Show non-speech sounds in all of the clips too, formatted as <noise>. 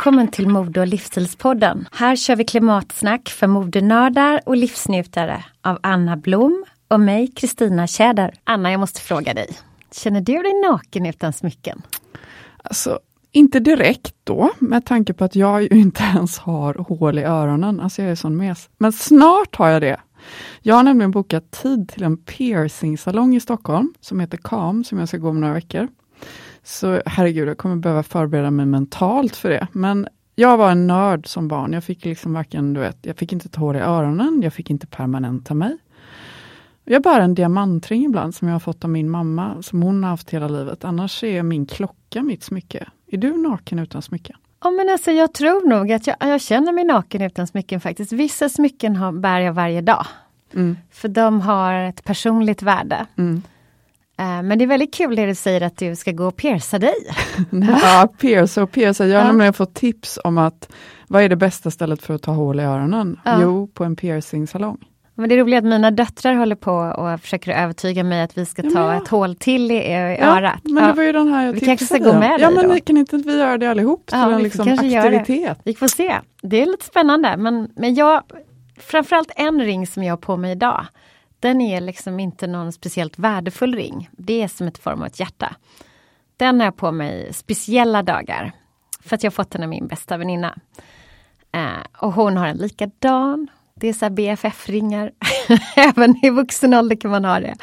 Välkommen till Mode och livsstilspodden. Här kör vi klimatsnack för modenördar och livsnjutare av Anna Blom och mig, Kristina Tjäder. Anna, jag måste fråga dig. Känner du dig naken utan smycken? Alltså, inte direkt då, med tanke på att jag ju <laughs> inte ens har hål i öronen. Alltså jag är sån mes. Men snart har jag det. Jag har nämligen bokat tid till en piercingsalong i Stockholm, som heter KAM, som jag ska gå om några veckor. Så herregud, jag kommer behöva förbereda mig mentalt för det. Men jag var en nörd som barn. Jag fick liksom varken, du vet, jag fick inte ta hår i öronen, jag fick inte permanenta mig. Jag bär en diamantring ibland som jag har fått av min mamma, som hon har haft hela livet. Annars är min klocka mitt smycke. Är du naken utan smycken? Ja, men alltså, jag tror nog att jag, jag känner mig naken utan smycken faktiskt. Vissa smycken har, bär jag varje dag. Mm. För de har ett personligt värde. Mm. Eh, Men det är väldigt kul det du säger att du ska gå och pierca dig. <laughs> Ja, pierca och pierca. Jag har Ja. nämligen fått tips om att vad är det bästa stället för att ta hål i öronen? Ja. Jo, på en piercingsalong. Men det är roligt att mina döttrar håller på och försöker övertyga mig att vi ska Ja, ta ja. ett hål till i, i Ja, örat. men det var ju den här jag Vi kanske ska gå med Ja, dig men då? kan inte vi göra det allihop till en liksom aktivitet? Vi får se. Det är lite spännande. Men, men jag, framförallt en ring som jag har på mig idag. Den är liksom inte någon speciellt värdefull ring. Det är som ett form av ett hjärta. Den har jag på mig speciella dagar. För att jag fått den av min bästa väninna. Eh, och hon har en likadan. Det är så BFF-ringar. <laughs> Även i vuxen ålder kan man ha det.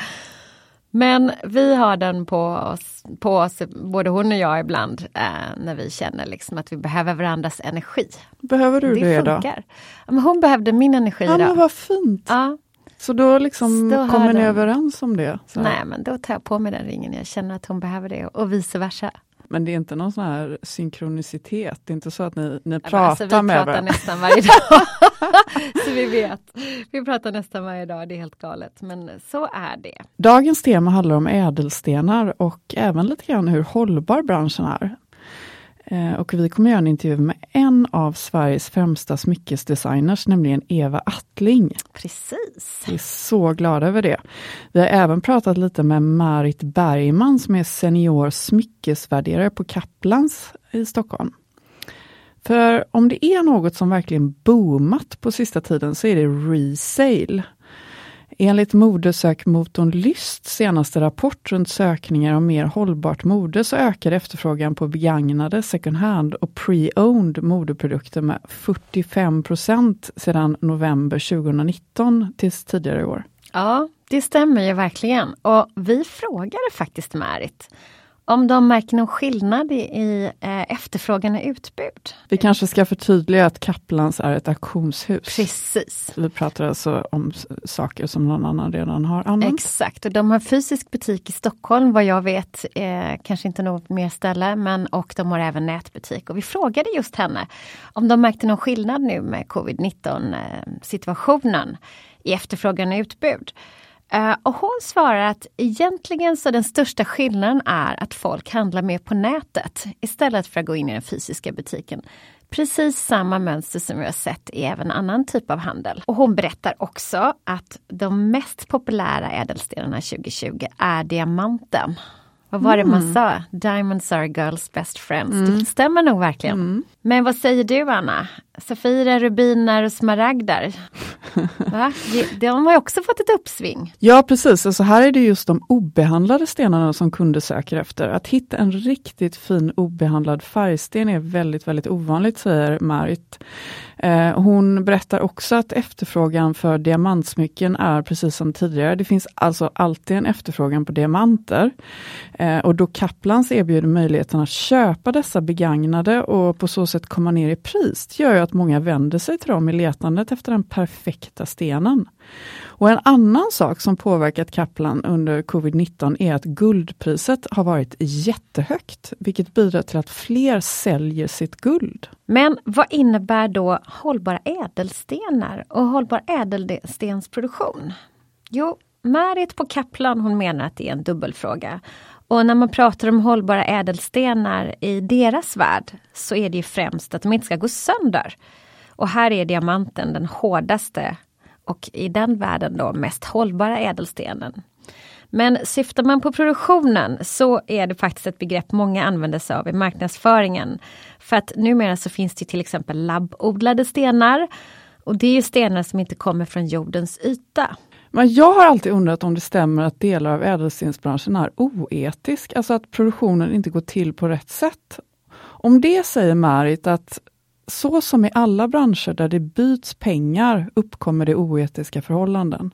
Men vi har den på oss, på oss både hon och jag ibland, eh, när vi känner liksom att vi behöver varandras energi. Behöver du det, det då? funkar. Ja, men hon behövde min energi Ja, idag. men vad fint. Ja, Så då liksom har kommer ni den- överens om det? Så. nej, men då tar jag på mig den ringen. Jag känner att hon behöver det och vice versa. Men det är inte någon sån här synkronicitet? Det är inte så att ni, ni pratar alltså, vi med pratar varandra? nästan varje dag. <laughs> så vi vet. Vi pratar nästan varje dag, det är helt galet. Men så är det. Dagens tema handlar om ädelstenar och även lite grann hur hållbar branschen är. Eh, Och vi kommer göra en intervju med en av Sveriges främsta smyckesdesigners, nämligen Eva Attling. Precis. Vi är så glada över det. Vi har även pratat lite med Marit Bergman som är senior smyckesvärderare på Kaplans i Stockholm. För om det är något som verkligen boomat på sista tiden så är det resale. Enligt modesökmotorn Lysts senaste rapport runt sökningar om mer hållbart mode så ökar efterfrågan på begagnade second hand och pre-owned modeprodukter med 45% sedan november 2019 tills tidigare i år. Ja, det stämmer ju verkligen. Och vi frågade faktiskt Märit om de märker någon skillnad i, i eh, efterfrågan och utbud. Vi kanske ska förtydliga att Kaplans är ett auktionshus. Precis. Vi pratar alltså om saker som någon annan redan har använt. Exakt, och de har fysisk butik i Stockholm vad jag vet, eh, kanske inte något mer ställe, men och de har även nätbutik. Och vi frågade just henne om de märkte någon skillnad nu med covid-19 eh, situationen i efterfrågan och utbud. Eh, och hon svarar att egentligen så den största skillnaden är att folk handlar mer på nätet istället för att gå in i den fysiska butiken. Precis samma mönster som vi har sett i även annan typ av handel. Och hon berättar också att de mest populära ädelstenarna 2020 är diamanten. Vad var det man mm. sa? Diamonds are girl's best friends. Mm. Det stämmer nog verkligen. Mm. Men vad säger du Anna? Safirer, rubiner och smaragder. <laughs> Va? De har också fått ett uppsving. Ja precis, alltså här är det just de obehandlade stenarna som kunder söker efter. Att hitta en riktigt fin obehandlad färgsten är väldigt, väldigt ovanligt säger Marit. Eh, hon berättar också att efterfrågan för diamantsmycken är precis som tidigare. Det finns alltså alltid en efterfrågan på diamanter. Eh, och då Kaplans erbjuder möjligheten att köpa dessa begagnade och på så sätt komma ner i pris, gör ju att många vänder sig till dem i letandet efter den perfekta stenen. Och en annan sak som påverkat Kaplan under covid-19 är att guldpriset har varit jättehögt, vilket bidrar till att fler säljer sitt guld. Men vad innebär då hållbara ädelstenar och hållbar ädelstensproduktion? Jo, Märit på Kaplan hon menar att det är en dubbelfråga. Och när man pratar om hållbara ädelstenar i deras värld så är det ju främst att de inte ska gå sönder. Och här är diamanten den hårdaste och i den världen då mest hållbara ädelstenen. Men syftar man på produktionen så är det faktiskt ett begrepp många använder sig av i marknadsföringen. För att numera så finns det till exempel labbodlade stenar. Och det är stenar som inte kommer från jordens yta. Men jag har alltid undrat om det stämmer att delar av ädelstensbranschen är oetisk, alltså att produktionen inte går till på rätt sätt. Om det säger Marit att så som i alla branscher där det byts pengar uppkommer det oetiska förhållanden.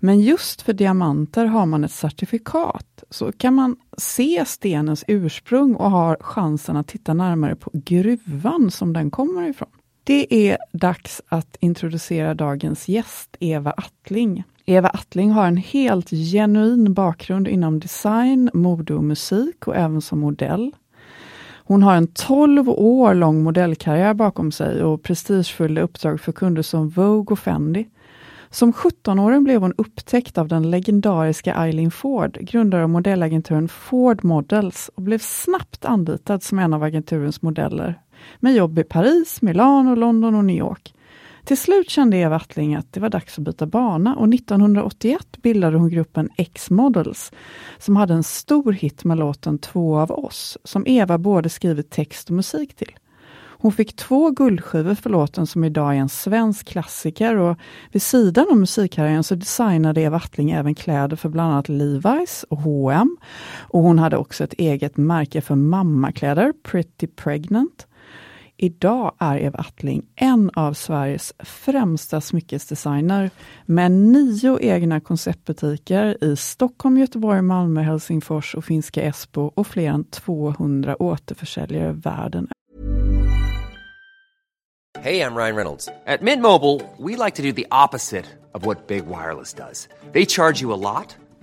Men just för diamanter har man ett certifikat, så kan man se stenens ursprung och har chansen att titta närmare på gruvan som den kommer ifrån. Det är dags att introducera dagens gäst, Eva Attling. Eva Attling har en helt genuin bakgrund inom design, mode och musik och även som modell. Hon har en 12 år lång modellkarriär bakom sig och prestigefulla uppdrag för kunder som Vogue och Fendi. Som 17-åring blev hon upptäckt av den legendariska Eileen Ford, grundare av modellagenturen Ford Models och blev snabbt anlitad som en av agenturens modeller med jobb i Paris, Milano, London och New York. Till slut kände Eva Attling att det var dags att byta bana och 1981 bildade hon gruppen X-Models som hade en stor hit med låten Två av oss, som Eva både skrivit text och musik till. Hon fick två guldskivor för låten som idag är en svensk klassiker och vid sidan av musikkarriären så designade Eva Attling även kläder för bland annat Levi's och H&M. Och hon hade också ett eget märke för mammakläder, Pretty Pregnant. Idag är Eva Attling en av Sveriges främsta smyckesdesigner med nio egna konceptbutiker i Stockholm, Göteborg, Malmö, Helsingfors och finska Esbo och fler än 200 återförsäljare världen Hej, jag Ryan Reynolds. På Mint Mobile, we like to do the opposite of what Big Wireless does. They charge you a lot,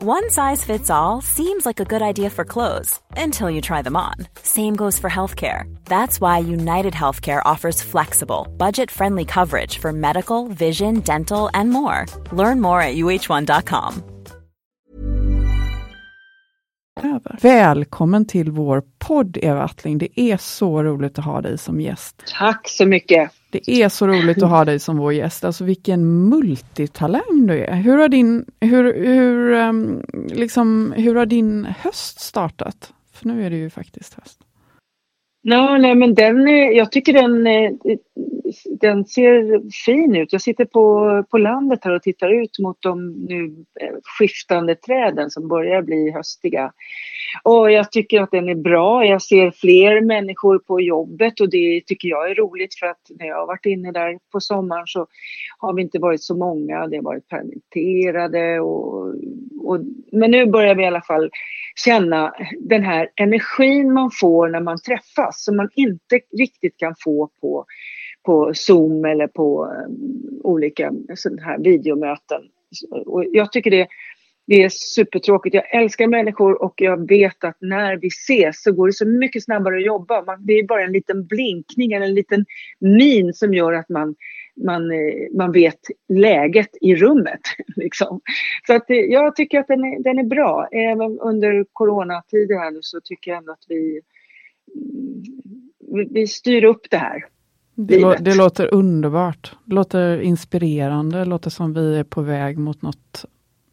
One size fits all seems like a good idea for clothes until you try them on. Same goes for healthcare. That's why United Healthcare offers flexible, budget friendly coverage for medical, vision, dental, and more. Learn more at uh1.com. Välkommen till vår podd Eva Attling. Det är så roligt att ha dig som gäst. Tack så mycket. Det är så roligt att ha dig som vår gäst. Alltså vilken multitalang du är. Hur har din, hur, hur, um, liksom, hur har din höst startat? För nu är det ju faktiskt höst. No, nej, men den, jag tycker den, eh, den ser fin ut. Jag sitter på, på landet här och tittar ut mot de nu eh, skiftande träden som börjar bli höstiga. Och jag tycker att den är bra. Jag ser fler människor på jobbet och det tycker jag är roligt för att när jag har varit inne där på sommaren så har vi inte varit så många. Det har varit permitterade och, och men nu börjar vi i alla fall känna den här energin man får när man träffas som man inte riktigt kan få på, på Zoom eller på eh, olika sådana här videomöten. Och jag tycker det, det är supertråkigt. Jag älskar människor och jag vet att när vi ses så går det så mycket snabbare att jobba. Man, det är bara en liten blinkning eller en liten min som gör att man man, eh, man vet läget i rummet. <laughs> Liksom. Så att, eh, jag tycker att den är, den är bra. Även under coronatider här nu så tycker jag ändå att vi, mm, vi styr upp det här. Det, det, låter underbart, det låter inspirerande, det låter som vi är på väg mot något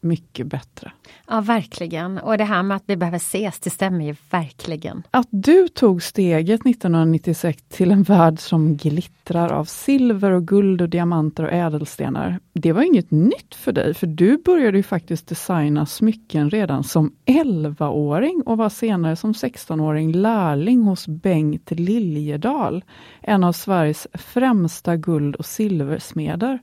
mycket bättre. Ja, verkligen. Och det här med att vi behöver ses, det stämmer ju verkligen. Att du tog steget 1996 till en värld som glittrar av silver och guld och diamanter och ädelstenar. Det var inget nytt för dig, för du började ju faktiskt designa smycken redan som 11-åring och var senare som 16-åring lärling hos Bengt Liljedal, en av Sveriges främsta guld och silversmeder.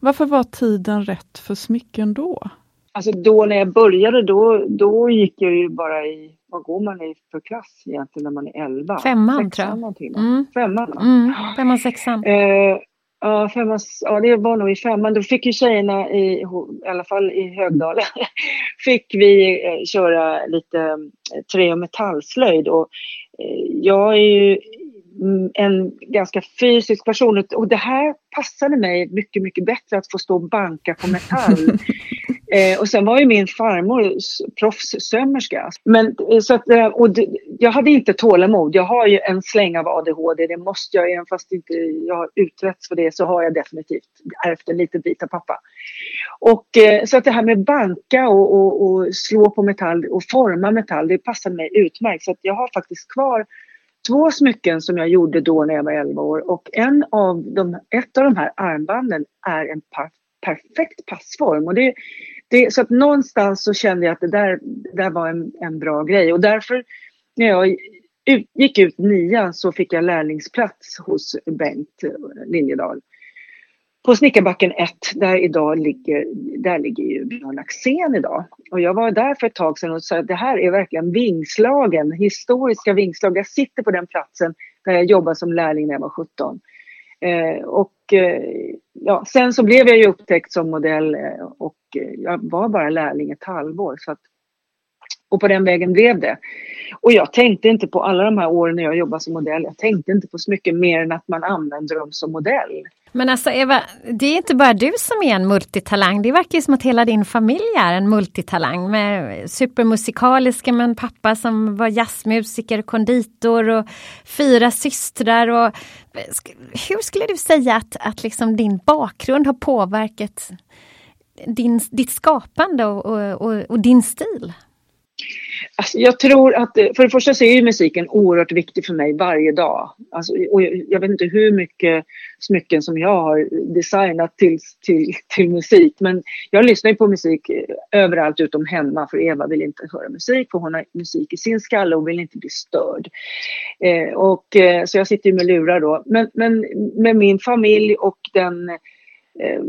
Varför var tiden rätt för smycken då? Alltså då när jag började då, då gick jag ju bara i, vad går man i för klass egentligen när man är 11? Femman tror jag. Mm. Femman va? Mm. Femman, sexan. Eh, ja, femman, ja, det var nog i femman. Då fick ju tjejerna, i, i alla fall i Högdalen, <laughs> fick vi eh, köra lite eh, trä och metallslöjd. Och, eh, jag är ju Mm, en ganska fysisk person. Och det här passade mig mycket, mycket bättre att få stå och banka på metall. <laughs> eh, och sen var ju min farmor proffssömmerska. Men, eh, så att, eh, och det, jag hade inte tålamod. Jag har ju en släng av ADHD, det måste jag, även fast inte jag har utretts för det så har jag definitivt ärvt en liten bit av pappa. Och, eh, så att det här med banka och, och, och slå på metall och forma metall, det passade mig utmärkt. Så att jag har faktiskt kvar två smycken som jag gjorde då när jag var 11 år och en av de, ett av de här armbanden är en par, perfekt passform. Och det, det, så att någonstans så kände jag att det där, det där var en, en bra grej och därför när jag ut, gick ut nian så fick jag lärlingsplats hos Bengt Liljedahl på Snickarbacken 1, där idag ligger, där ligger ju Björn Axén idag. Och jag var där för ett tag sedan och sa att det här är verkligen vingslagen, historiska vingslag. Jag sitter på den platsen där jag jobbade som lärling när jag var 17. Eh, och eh, ja, sen så blev jag ju upptäckt som modell eh, och eh, jag var bara lärling ett halvår. Så att och på den vägen blev det. Och jag tänkte inte på alla de här åren när jag jobbade som modell, jag tänkte inte på så mycket mer än att man använder dem som modell. Men alltså Eva, det är inte bara du som är en multitalang. Det verkar ju som att hela din familj är en multitalang med supermusikaliska med en pappa som var jazzmusiker, konditor och fyra systrar. Och, hur skulle du säga att, att liksom din bakgrund har påverkat din, ditt skapande och, och, och, och din stil? Alltså, jag tror att, eh, för det första så är ju musiken oerhört viktig för mig varje dag. Alltså, och jag, vet inte hur mycket smycken som jag har designat till, till, till musik. Men jag lyssnar ju på musik eh, överallt utom hemma för Eva vill inte höra musik för hon har musik i sin skalle och vill inte bli störd. Eh, och, eh, så jag sitter ju med lurar då. Men, men med min familj och den eh, eh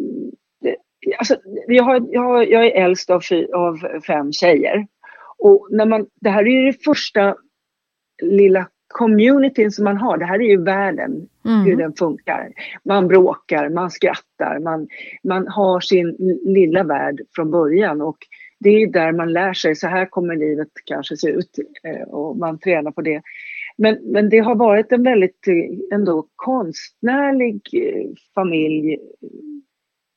Alltså, jag, har, jag, har, jag är äldst av, fy, av fem tjejer. Och när man, det här är ju det första lilla communityn som man har. Det här är ju världen, mm. hur den funkar. Man bråkar, man skrattar, man, man har sin lilla värld från början. Och det är där man lär sig, så här kommer livet kanske se ut. Eh, och man tränar på det. Men, men det har varit en väldigt eh, ändå konstnärlig eh, familj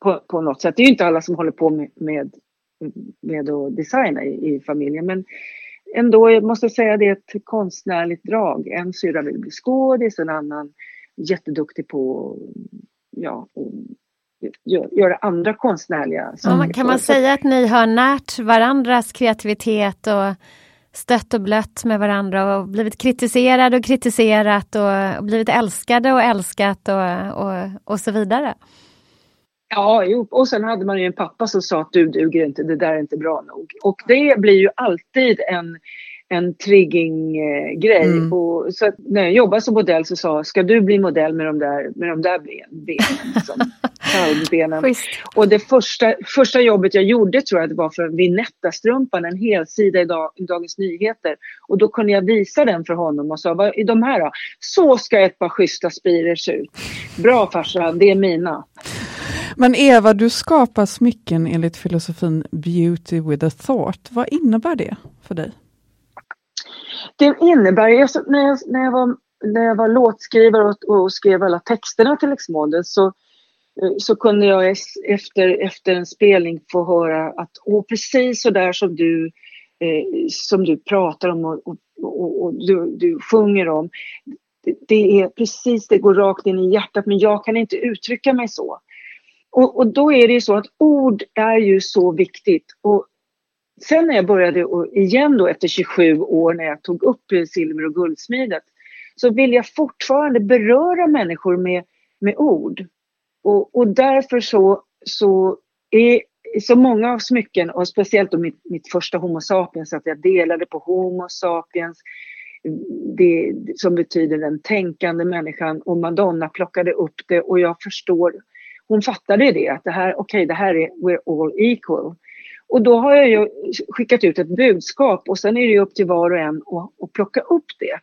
på, på något sätt. Det är ju inte alla som håller på med, med med att designa i, i familjen. Men ändå, jag måste säga det är ett konstnärligt drag. En syrra vill bli skådis, en annan jätteduktig på ja, göra andra konstnärliga saker. kan man säga att ni har närt varandras kreativitet och stött och blött med varandra och blivit kritiserade och kritiserat och blivit älskade och älskat och, och, och så vidare? Ja, jo. och sen hade man ju en pappa som sa att du duger inte, det där är inte bra nog. Och det blir ju alltid en, en trigging-grej. Mm. så när jag jobbade som modell så sa ska du bli modell med de där, med de där ben, benen? Liksom, <laughs> benen. och det första, första jobbet jag gjorde tror jag det var för Vinetta-strumpan, en helsida i, dag, i Dagens Nyheter. Och då kunde jag visa den för honom och sa, vad är de här då? Så ska ett par schyssta spirer se ut. Bra farsan, det är mina. Men Eva, du skapar smycken enligt filosofin Beauty with a thought. Vad innebär det för dig? Det innebär, alltså, när, jag, när, jag var, när jag var låtskrivare och, och skrev alla texterna till X-model så, eh, så kunde jag efter, efter en spelning få höra att Åh, precis så där som du, eh, som du pratar om och, och, och, och du, du sjunger om. Det, det är precis, det går rakt in i hjärtat men jag kan inte uttrycka mig så. Och, och, då är det ju så att ord är ju så viktigt. Och sen när jag började och igen då efter 27 år när jag tog upp silver och guldsmidet så vill jag fortfarande beröra människor med, med ord. Och, och därför så, så är så många av smycken och speciellt då mitt, mitt första Homo sapiens att jag delade på Homo sapiens det, som betyder den tänkande människan och Madonna plockade upp det och jag förstår hon fattade det, att det här, okej, okay, det här är we're all equal. Och då har jag ju skickat ut ett budskap och sen är det ju upp till var och en att, att plocka upp det.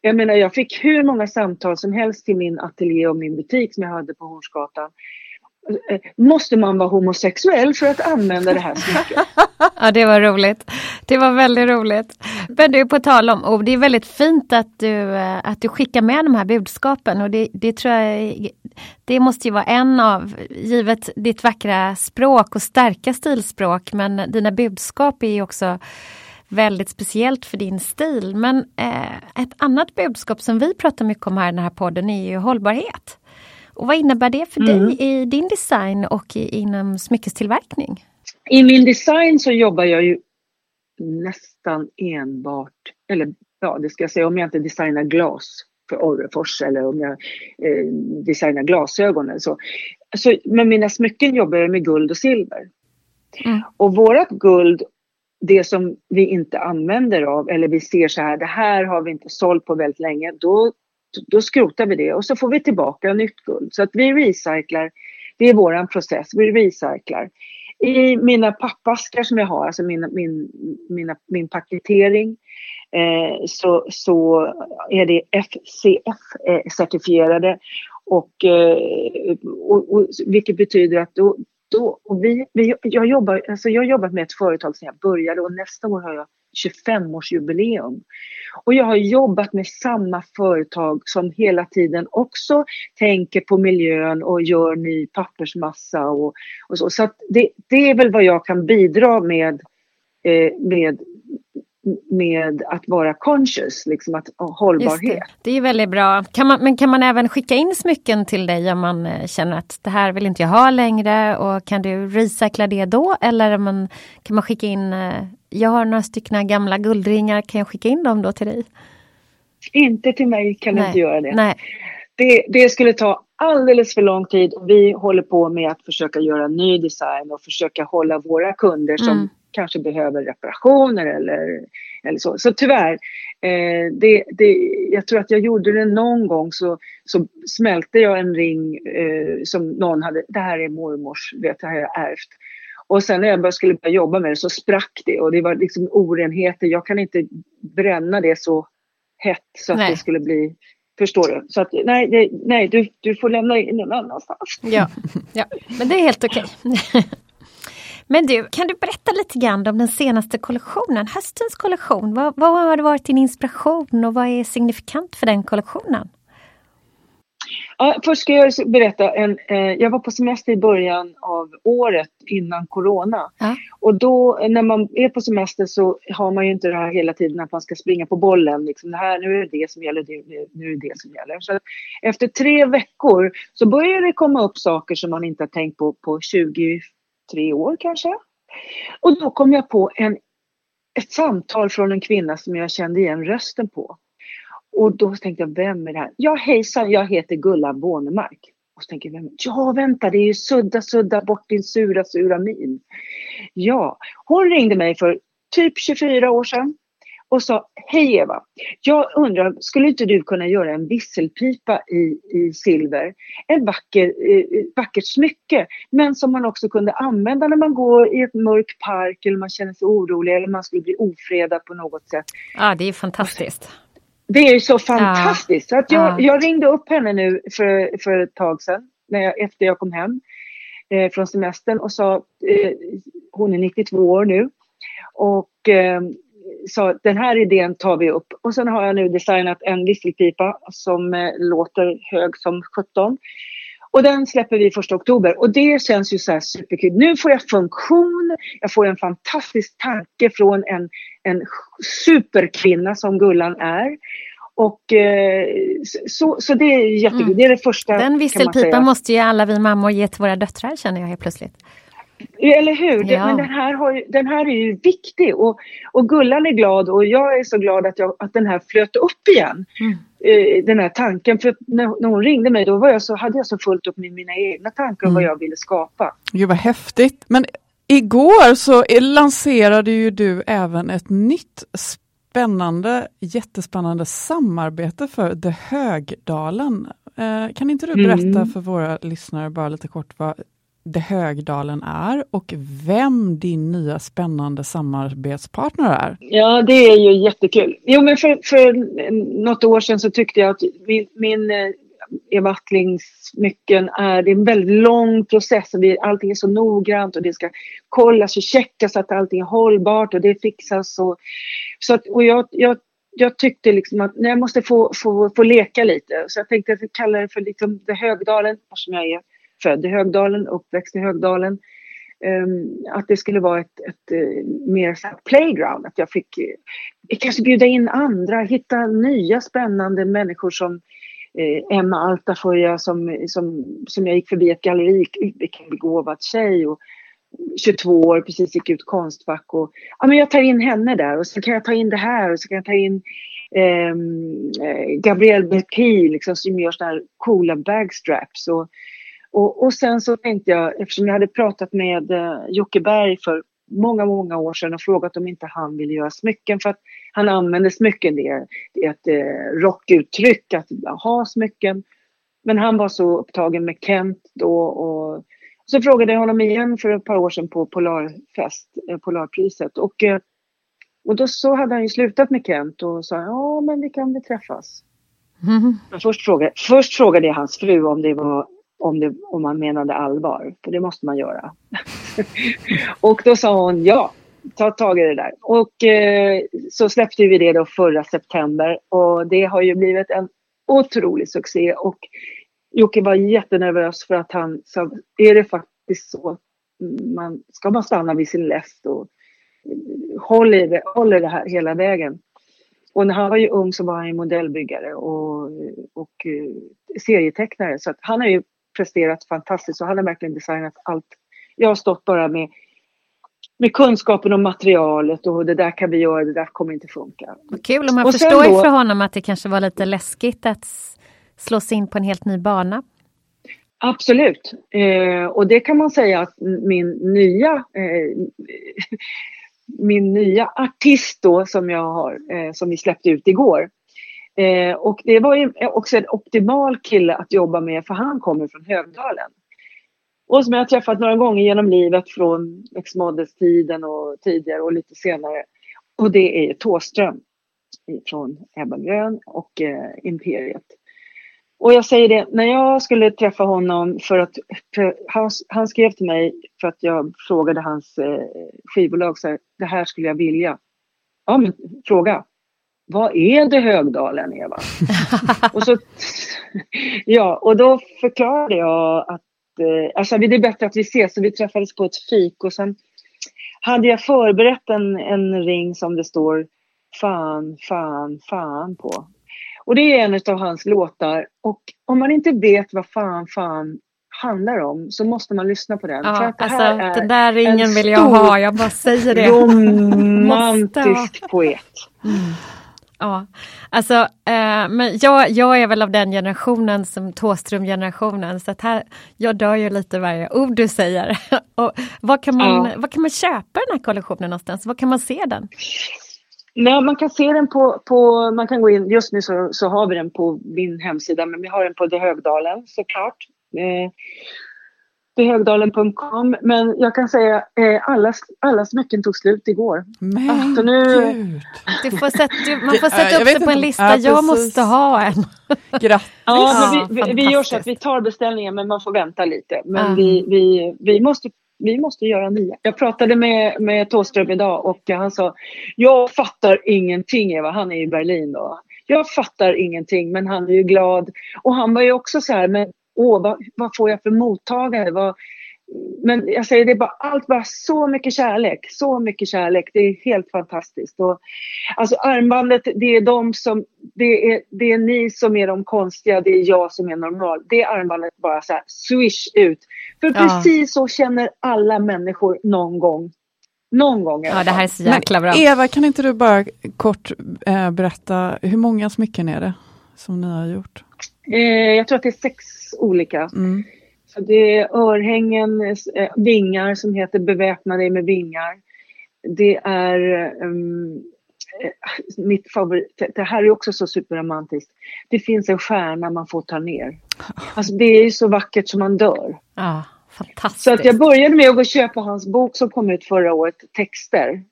Jag menar, jag fick hur många samtal som helst till min ateljé och min butik som jag hade på Hornsgatan Eh, måste man vara homosexuell för att använda det här smycket? <laughs> ja, det var roligt. Det var väldigt roligt. Men du, på tal om ord, det är väldigt fint att du, eh, att du skickar med de här budskapen och det, det tror jag det måste ju vara en av, givet ditt vackra språk och starka stilspråk, men dina budskap är ju också väldigt speciellt för din stil. Men eh, ett annat budskap som vi pratar mycket om här i den här podden är ju hållbarhet. Och vad innebär det för mm. dig i din design och i, inom smyckestillverkning? I min design så jobbar jag ju nästan enbart, eller ja det ska jag säga om jag inte designar glas för Orrefors eller om jag eh, designar glasögon eller så. så. Med mina smycken jobbar jag med guld och silver. Mm. Och vårat guld, det som vi inte använder av eller vi ser så här, det här har vi inte sålt på väldigt länge, då då skrotar vi det och så får vi tillbaka nytt guld. Så att vi recyclar, det är vår process, vi recyclar. I mina pappaskar som jag har, alltså min, min, mina, min paketering, eh, så, så är det FCF-certifierade. Eh, och, eh, och, och, vilket betyder att då, då och vi, vi, jag, jobbar, alltså jag har jobbat med ett företag sedan jag började och nästa år har jag 25-årsjubileum. Och jag har jobbat med samma företag som hela tiden också tänker på miljön och gör ny pappersmassa och, och så. Så det, det, är väl vad jag kan bidra med, eh, med med att vara conscious, liksom att hållbarhet. Det. det. är väldigt bra. Kan man, men kan man även skicka in smycken till dig om man eh, känner att det här vill inte jag ha längre och kan du recycla det då? Eller man, kan man skicka in, eh, jag har några stycken gamla guldringar, kan jag skicka in dem då till dig? Inte till mig kan du inte göra det. Nej. det. Det skulle ta alldeles för lång tid. Vi håller på med att försöka göra ny design och försöka hålla våra kunder som mm kanske behöver reparationer eller, eller så. Så tyvärr, eh, det, det, jag tror att jag gjorde det någon gång så, så smälte jag en ring eh, som någon hade, det här är mormors, vet, det här har jag ärvt. Och sen när jag började, skulle börja jobba med det så sprack det och det var liksom orenheter. Jag kan inte bränna det så hett så att nej. det skulle bli Förstår du? Så att nej, det, nej du, du får lämna in någon annanstans. Ja, ja. men det är helt okej. Okay. <laughs> Men du, kan du berätta lite grann om den senaste kollektionen, höstens kollektion? Vad, vad har varit din inspiration och vad är signifikant för den kollektionen? Ja, först ska jag berätta, en, eh, jag var på semester i början av året innan corona. Ja. Och då när man är på semester så har man ju inte det här hela tiden att man ska springa på bollen. Liksom, det här, nu är det det som gäller, nu är det det som gäller. Så efter tre veckor så börjar det komma upp saker som man inte har tänkt på på 20 tre år kanske. Och då kom jag på en, ett samtal från en kvinna som jag kände igen rösten på. Och då tänkte jag, vem är det här? Ja hejsan, jag heter Gullan Bånemark. Och så tänker jag, vem? ja vänta det är ju Sudda Sudda bort din sura sura min. Ja, hon ringde mig för typ 24 år sedan och sa Hej Eva! Jag undrar, skulle inte du kunna göra en visselpipa i, i silver? En vacker, eh, vackert smycke, men som man också kunde använda när man går i ett mörk park eller man känner sig orolig eller man skulle bli ofredad på något sätt. Ja, det är fantastiskt. Det är så fantastiskt. Ja. Så att jag, ja. jag ringde upp henne nu för, för ett tag sedan, när jag, efter jag kom hem eh, från semestern och sa, eh, hon är 92 år nu, och eh, sa den här idén tar vi upp. Och sen har jag nu designat en visselpipa som eh, låter hög som 17. Och den släpper vi första oktober och det känns ju så här superkul. Nu får jag funktion, jag får en fantastisk tanke från en, en superkvinna som Gullan är. Och eh, så, så det är jättekul, mm. det är det första. Den visselpipan måste ju alla vi mammor ge till våra döttrar känner jag helt plötsligt. Eller hur? Ja. Men den här, har ju, den här är ju viktig och, och Gullan är glad och jag är så glad att, jag, att den här flöt upp igen. Mm. Eh, den här tanken. För när, när hon ringde mig då var jag så, hade jag så fullt upp med mina egna tankar om mm. vad jag ville skapa. Gud vad häftigt. Men igår så lanserade ju du även ett nytt spännande, jättespännande samarbete för The Högdalen. Eh, kan inte du berätta mm. för våra lyssnare bara lite kort vad det Högdalen är och vem din nya spännande samarbetspartner är. Ja, det är ju jättekul. Jo, men för, för något år sedan så tyckte jag att min, eh, min Eva Attlings smycken är, det är en väldigt lång process. Och det, allting är så noggrant och det ska kollas och checkas att allting är hållbart och det fixas. Och, så att, och jag, jag jag tyckte liksom att nej, jag måste få, få, få leka lite. Så jag tänkte att jag kallar det för liksom The Högdalen, som jag är född i Högdalen, uppväxt i Högdalen. Ehm, att det skulle vara ett, ett, eh, mer playground, att jag fick eh, kanske bjuda in andra, hitta nya spännande människor som eh, Emma Altafoya som, som, som jag gick förbi ett galleri, vilken begåvad tjej och 22 år, precis gick ut Konstfack och ja, men jag tar in henne där och så kan jag ta in det här och så kan jag ta in ehm, eh, Gabrielle Becky liksom, som gör sådana här coola bagstraps och och, och sen så tänkte jag, eftersom jag hade pratat med eh, Jocke Berg för många, många år sedan och frågat om inte han ville göra smycken för att han använder smycken, det det är ett eh, rockuttryck att ha smycken. Men han var så upptagen med Kent då och så frågade jag honom igen för ett par år sedan på Polarfest, eh, Polarpriset och, eh, och då så hade han ju slutat med Kent och sa ja men vi kan väl träffas. Mm. Först, frågade, först frågade jag hans fru om det var om, det, om man menade allvar, för det måste man göra. <laughs> och då sa hon ja. ta tag i det där. Och eh, så släppte vi det då förra september och det har ju blivit en otrolig succé och Jocke var jättenervös för att han sa, är det faktiskt så, man, ska man stanna vid sin läst och håller det, håller det här hela vägen. Och när han var ju ung så var han ju modellbyggare och, och eh, serietecknare så att han har ju presterat fantastiskt och han har verkligen designat allt. Jag har stått bara med med kunskapen om materialet och det där kan vi göra, det där kommer inte funka. Kul om man förstår då, för honom att det kanske var lite läskigt att slå sig in på en helt ny bana. Absolut, eh, och det kan man säga att min nya eh, <laughs> min nya artist då som jag har, eh, som vi släppte ut igår. Eh, och det var ju också en optimal kille att jobba med för han kommer från Högdalen. Och som jag har träffat några gånger genom livet från liksom X-Models-tiden och tidigare och lite senare. Och det är Tåström från Ebba Grön och eh, Imperiet. Och jag säger det, när jag skulle träffa honom för att han, han skrev till mig för att jag frågade hans eh, skivbolag så här, det här skulle jag vilja. Ja, men fråga. Vad är det Högdalen, Eva? och så, <laughs> ja, och då förklarade jag att eh, alltså det är bättre att vi ses. Så vi träffades på ett fik och sen hade jag förberett en, en ring som det står fan, fan, fan på. Och det är en av hans låtar. Och om man inte vet vad fan, fan handlar om så måste man lyssna på den. Ja, För att det alltså, den där ringen vill jag ha, jag bara säger det. Romantisk <laughs> poet. Mm. Ja, alltså, eh, men jag, jag är väl av den generationen som Tåström-generationen, så att här, jag dör ju lite varje ord du säger. <laughs> Och vad, kan man, ja. vad kan man köpa den här kollektionen någonstans? Var kan man se den? Nej, man kan se den på, på, man kan gå in, just nu så, så har vi den på min hemsida, men vi har den på The Högdalen såklart. Eh, Högdalen.com. Men jag kan säga eh, alla, alla smycken tog slut igår. Men så nu... Gud. Får sätta, man får sätta upp sig på en lista. Ja, jag måste ha en. <laughs> Grattis! Ja, vi, vi, vi, gör så att vi tar beställningen men man får vänta lite. Men mm. vi, vi, vi, måste, vi måste göra nya. Jag pratade med, med Tåström idag och han sa Jag fattar ingenting Eva, han är i Berlin då. Jag fattar ingenting men han är ju glad. Och han var ju också så här, men åh, vad, vad får jag för mottagare? Vad, men jag säger det är bara allt, bara så mycket kärlek, så mycket kärlek. Det är helt fantastiskt. Och, alltså armbandet, det är de som, det är, det är ni som är de konstiga, det är jag som är normal. Det armbandet bara så här swish ut. För ja. precis så känner alla människor någon gång. Någon gång Ja, det här är så jäkla bra. Eva, kan inte du bara kort äh, berätta, hur många smycken är det som ni har gjort? Eh, jag tror att det är sex olika. Mm. Så det är örhängen, eh, vingar som heter Beväpna dig med vingar. Det är um, mitt favorit, det här är också så superromantiskt. Det finns en stjärna man får ta ner. Alltså det är så vackert som man dör. Ja, fantastiskt. Så att jag började med att gå och köpa hans bok som kom ut förra året, Texter.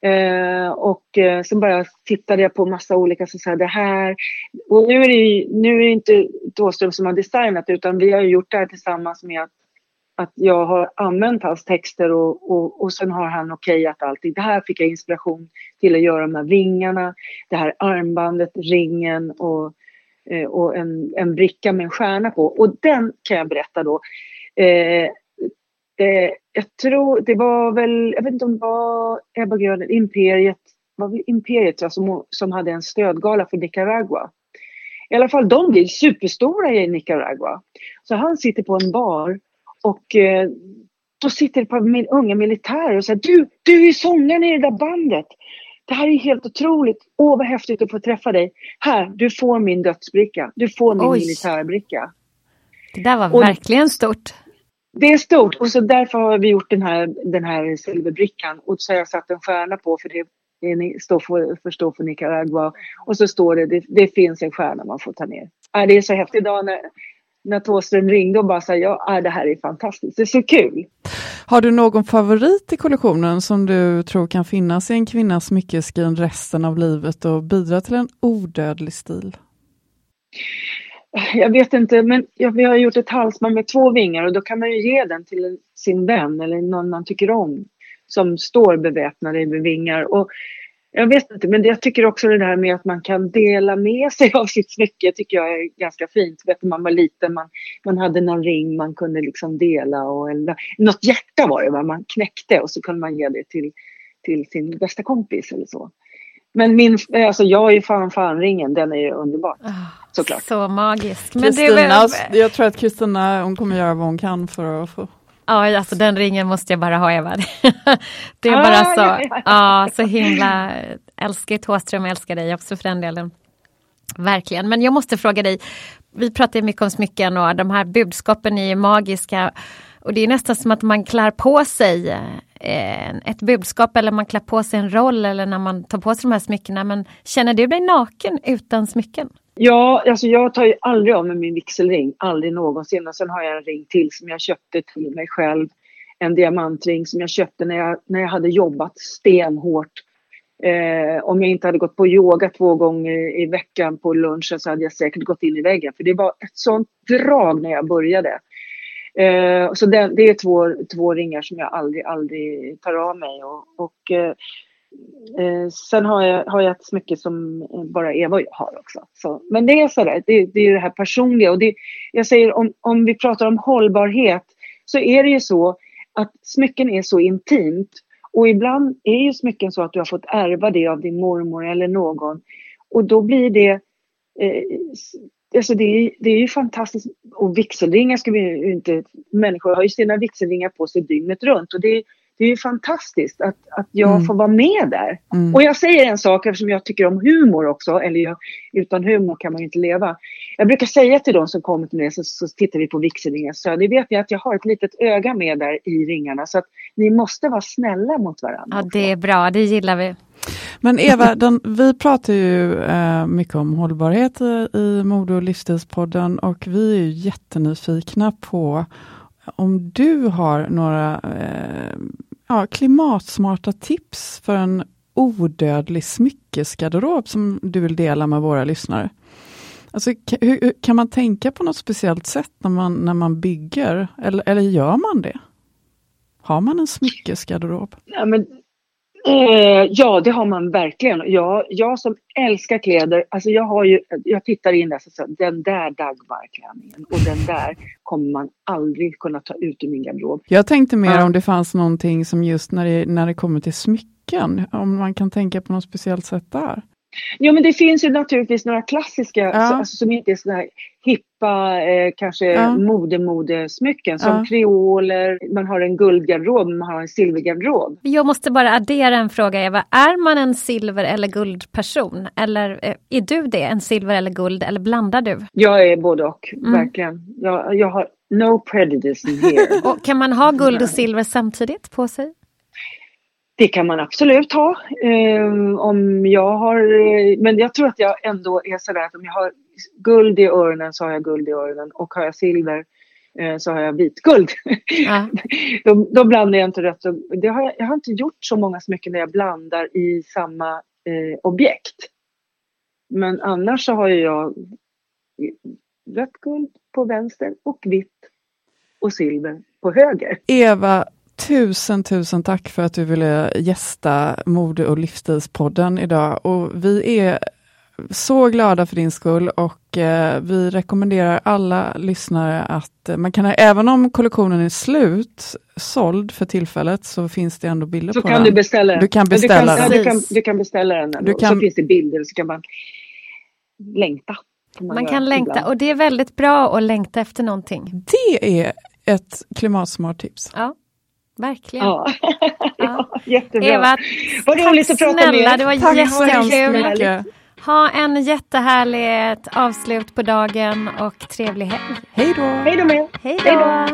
Eh, och eh, så bara tittade jag på massa olika, så här, det här. Och nu är det, nu är det inte Thåström som har designat utan vi har gjort det här tillsammans med att, att jag har använt hans texter och, och, och sen har han okejat allting. Det här fick jag inspiration till att göra de här vingarna, det här armbandet, ringen och, eh, och en, en bricka med en stjärna på. Och den kan jag berätta då. Eh, det, jag tror det var väl, jag vet inte om det var Ebba Grön, Imperiet, var väl Imperiet ja, som, som hade en stödgala för Nicaragua. I alla fall de blir superstora i Nicaragua. Så han sitter på en bar och eh, då sitter ett par min, unga militärer och säger du, du är sångaren i det där bandet. Det här är helt otroligt. Åh, vad häftigt att få träffa dig. Här, du får min dödsbricka. Du får min Oj. militärbricka. Det där var och, verkligen stort. Det är stort och så därför har vi gjort den här, den här silverbrickan och så har jag satt en stjärna på för det, står för, för, står för Nicaragua och så står det, det, det finns en stjärna man får ta ner. Äh, det är så häftigt idag när, när Thåström ringde och bara sa ja, äh, det här är fantastiskt, det är så kul. Har du någon favorit i kollektionen som du tror kan finnas i en kvinnas smyckeskrin resten av livet och bidra till en odödlig stil? <laughs> jag vet inte, men ja, vi har gjort ett halsband med två vingar och då kan man ju ge den till sin vän eller någon man tycker om. som står beväpnade med vingar. Och jag vet inte, men jag tycker också det där med att man kan dela med <laughs> sig av sitt smycke tycker jag är ganska fint. Vet när man var liten, man, man hade någon ring man kunde liksom dela och eller, något hjärta var det va, man knäckte och så kunde man ge det till, till sin bästa kompis eller så. Men min, alltså jag är fan fan ringen, den är ju underbar. Oh, såklart. Så magisk. Men Kristina, väl... jag tror att Kristina, hon kommer göra vad hon kan för att få Ja, alltså den ringen måste jag bara ha Eva. <laughs> Det är bara ah, så, ja, ja. ja, så himla, älskar Thåström, älskar dig också för den delen. Verkligen, men jag måste fråga dig, vi pratar mycket om smycken och de här budskapen är magiska. Och det är nästan som att man klär på sig Eh, ett budskap eller man klär på sig en roll eller när man tar på sig de här smyckena. Men känner du dig naken utan smycken? Ja, alltså jag tar ju aldrig av mig min vigselring, aldrig någonsin. Och sen har jag en ring till som jag köpte till mig själv. En diamantring som jag köpte när jag, när jag hade jobbat stenhårt. Eh, om jag inte hade gått på yoga två gånger i veckan på lunchen så hade jag säkert gått in i väggen. För det var ett sånt drag när jag började. Eh, så det, det, är två, två ringar som jag aldrig, aldrig tar av mig. Och, och eh, eh sen har jag, har jag ett smycke som bara Eva och jag har också. Så, men det är sådär, det, det är det här personliga. Och det, jag säger om, om vi pratar om hållbarhet så är det ju så att smycken är så intimt. Och ibland är ju smycken så att du har fått ärva det av din mormor eller någon. Och då blir det eh, Alltså det, är, det är ju fantastiskt. Och vigselringar ska vi ju inte... Människor har ju sina vigselringar på sig dygnet runt. Och det, det är ju fantastiskt att, att jag mm. får vara med där. Mm. Och jag säger en sak eftersom jag tycker om humor också, eller jag, utan humor kan man ju inte leva. Jag brukar säga till de som kommer till mig så, så tittar vi på vigselringar, så det vet ni att jag har ett litet öga med där i ringarna så att ni måste vara snälla mot varandra. Ja, det är bra, det gillar vi. Men Eva, den, vi pratar ju eh, mycket om hållbarhet i, i Mode och livsstilspodden och vi är ju jättenyfikna på om du har några eh, ja, klimatsmarta tips för en odödlig smyckesgarderob som du vill dela med våra lyssnare. Alltså, hur, kan man tänka på något speciellt sätt när man, när man bygger, eller, eller gör man det? Har man en smyckesgarderob? Ja, men Eh, ja, det har man verkligen. Jag, jag som älskar kläder, alltså jag, har ju, jag tittar in där och säger den där Dagmarklänningen och den där kommer man aldrig kunna ta ut ur min garderob. Jag tänkte mer ja. om det fanns någonting som just när det, när det kommer till smycken, om man kan tänka på något speciellt sätt där. Jo, men det finns ju naturligtvis några klassiska ja. alltså, som inte är sådana här hippa, eh, kanske ja. modemodesmycken som ja. kreoler, man har en guldgarderob, man har en silvergarderob. Jag måste bara addera en fråga Eva, är man en silver eller guldperson? Eller eh, är du det, en silver eller guld, eller blandar du? Jag är både och, mm. verkligen. Jag, jag har no prejudice here. <laughs> och kan man ha guld och silver samtidigt på sig? Det kan man absolut ha. Um, om jag har, men jag tror att jag ändå är sådär att om jag har guld i öronen så har jag guld i öronen och har jag silver uh, så har jag vitguld. Ja. <laughs> då, då, blandar jag inte rätt. Det har jag, jag, har inte gjort så många smycken där jag blandar i samma uh, objekt. Men annars så har jag rött guld på vänster och vitt och silver på höger. Eva, Tusen, tusen tack för att du ville gästa Mode och livsstilspodden idag. Och vi är så glada för din skull och eh, vi rekommenderar alla lyssnare att eh, man kan, även om kollektionen är slut, såld för tillfället, så finns det ändå bilder så på kan den. Du beställa den. Du kan beställa du kan, den. du, kan, du kan beställa den. Du kan, så finns det bilder så kan man längta. Man, man kan längta ibland. och det är väldigt bra att längta efter någonting. Det är ett klimatsmart tips. Ja. Verkligen. Ja. <laughs> ja. Jättebra. Eva, Vad roligt att prata med er. Det var tack jättekul. Ha en jättehärligt avslut på dagen och trevlig helg. Hej då. Hej då med. Hej då.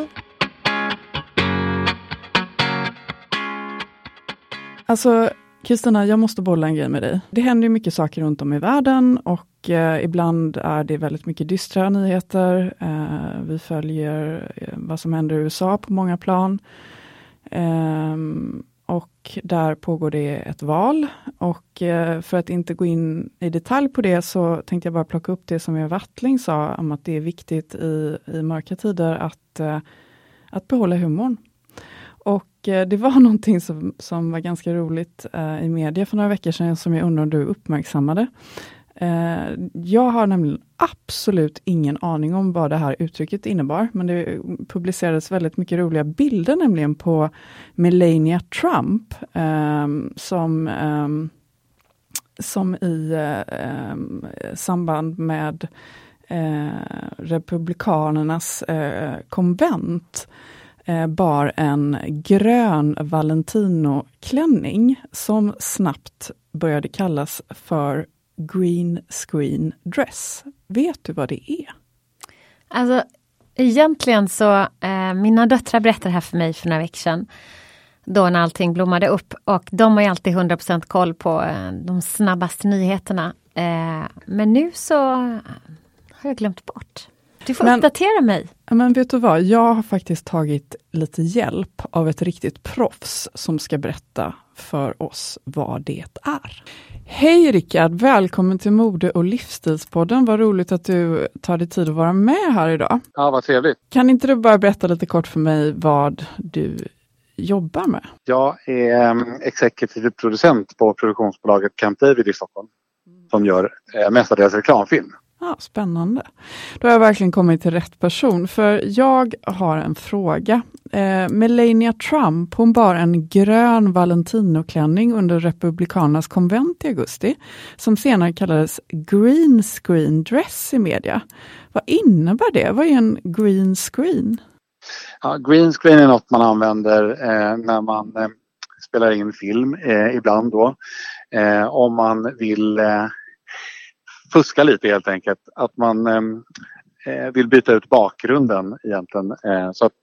Alltså, Kristina, jag måste bolla en grej med dig. Det händer ju mycket saker runt om i världen och eh, ibland är det väldigt mycket dystra nyheter. Eh, vi följer eh, vad som händer i USA på många plan. Um, och där pågår det ett val. Och uh, för att inte gå in i detalj på det så tänkte jag bara plocka upp det som Eva Wattling sa om att det är viktigt i, i mörka tider att, uh, att behålla humorn. Och eh, det var <laughs> någonting som, som var ganska roligt i media för några veckor sedan, som jag undrar om du uppmärksammade. Eh, jag har nämligen absolut ingen aning om vad det här uttrycket innebar, men det publicerades väldigt mycket roliga bilder nämligen på Melania Trump, ehm, som, ehm, som i eh, eh, samband med Republikanernas konvent bar en grön Valentino-klänning som snabbt började kallas för green screen dress. Vet du vad det är? Alltså, egentligen så, eh, mina döttrar berättade det här för mig för några veckor sedan. Då när allting blommade upp och de har ju alltid 100% koll på eh, de snabbaste nyheterna. Eh, men nu så har jag glömt bort. Du får men, uppdatera mig. Men vet du vad, jag har faktiskt tagit lite hjälp av ett riktigt proffs som ska berätta för oss vad det är. Hej Rickard! Välkommen till Mode och livsstilspodden. Vad roligt att du tar dig tid att vara med här idag. Ja, vad trevligt. Kan inte du bara berätta lite kort för mig vad du jobbar med? Jag är um, exekutiv producent på produktionsbolaget Camp David i Stockholm som gör eh, mestadels reklamfilm. Ah, spännande. Då har jag verkligen kommit till rätt person, för jag har en fråga. Eh, Melania Trump, hon bar en grön Valentino-klänning under Republikanernas konvent i augusti, som senare kallades green screen dress i media. Vad innebär det? Vad är en green screen? Ja, green screen är något man använder eh, när man eh, spelar in film eh, ibland då. Eh, om man vill eh, fuska lite helt enkelt. Att man ehm, eh, vill byta ut bakgrunden egentligen. Eh, så att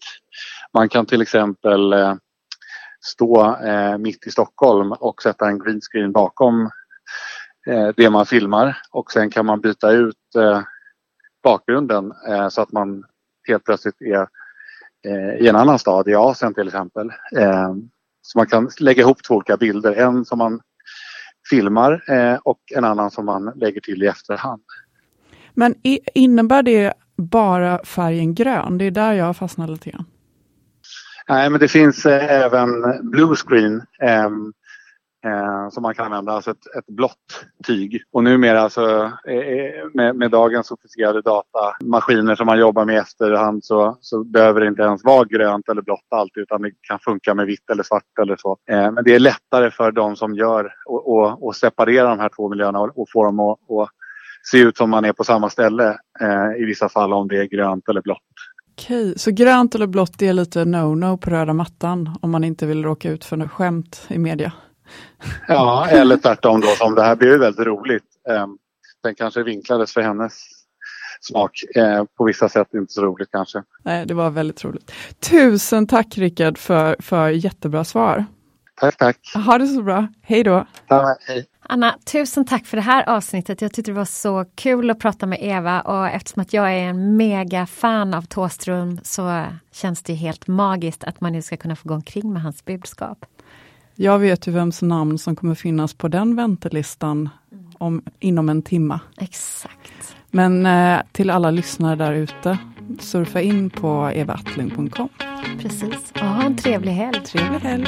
man kan till exempel eh, stå eh, mitt i Stockholm och sätta en green screen bakom eh, det man filmar och sen kan man byta ut eh, bakgrunden eh, så att man helt plötsligt är eh, i en annan stad, i Asien till exempel. Ehm, så man kan lägga ihop två olika bilder. En som man filmar eh, och en annan som man lägger till i efterhand. Men innebär det bara färgen grön? Det är där jag fastnar lite grann. Nej, men det finns eh, även blue screen. Eh, som man kan använda, alltså ett, ett blått tyg. Och numera alltså, eh, med, med dagens sofistikerade datamaskiner som man jobbar med i efterhand så, så behöver det inte ens vara grönt eller blått alltid utan det kan funka med vitt eller svart eller så. Eh, men det är lättare för de som gör och, och, och separera de här två miljöerna och, och få dem att och se ut som man är på samma ställe eh, i vissa fall om det är grönt eller blått. Okej, så grönt eller blått är lite no-no på röda mattan om man inte vill råka ut för något skämt i media? Ja, eller tvärtom då som det här blev väldigt roligt. Ehm, den kanske vinklades för hennes smak. Eh, på vissa sätt inte så roligt kanske. Nej, det var väldigt roligt. Tusen tack Rickard för, för jättebra svar. Tack, tack. Ha det så bra. Hej då. Hej. Anna, tusen tack för det här avsnittet. Jag tyckte det var så kul att prata med Eva och eftersom att jag är en mega fan av Tåström så känns det helt magiskt att man nu ska kunna få gå omkring med hans budskap. Jag vet ju vems namn som kommer finnas på den väntelistan om, inom en timma. Exakt. Men eh, till alla lyssnare där ute, surfa in på evattling.com. Precis, och ha en trevlig helg. Trevlig helg.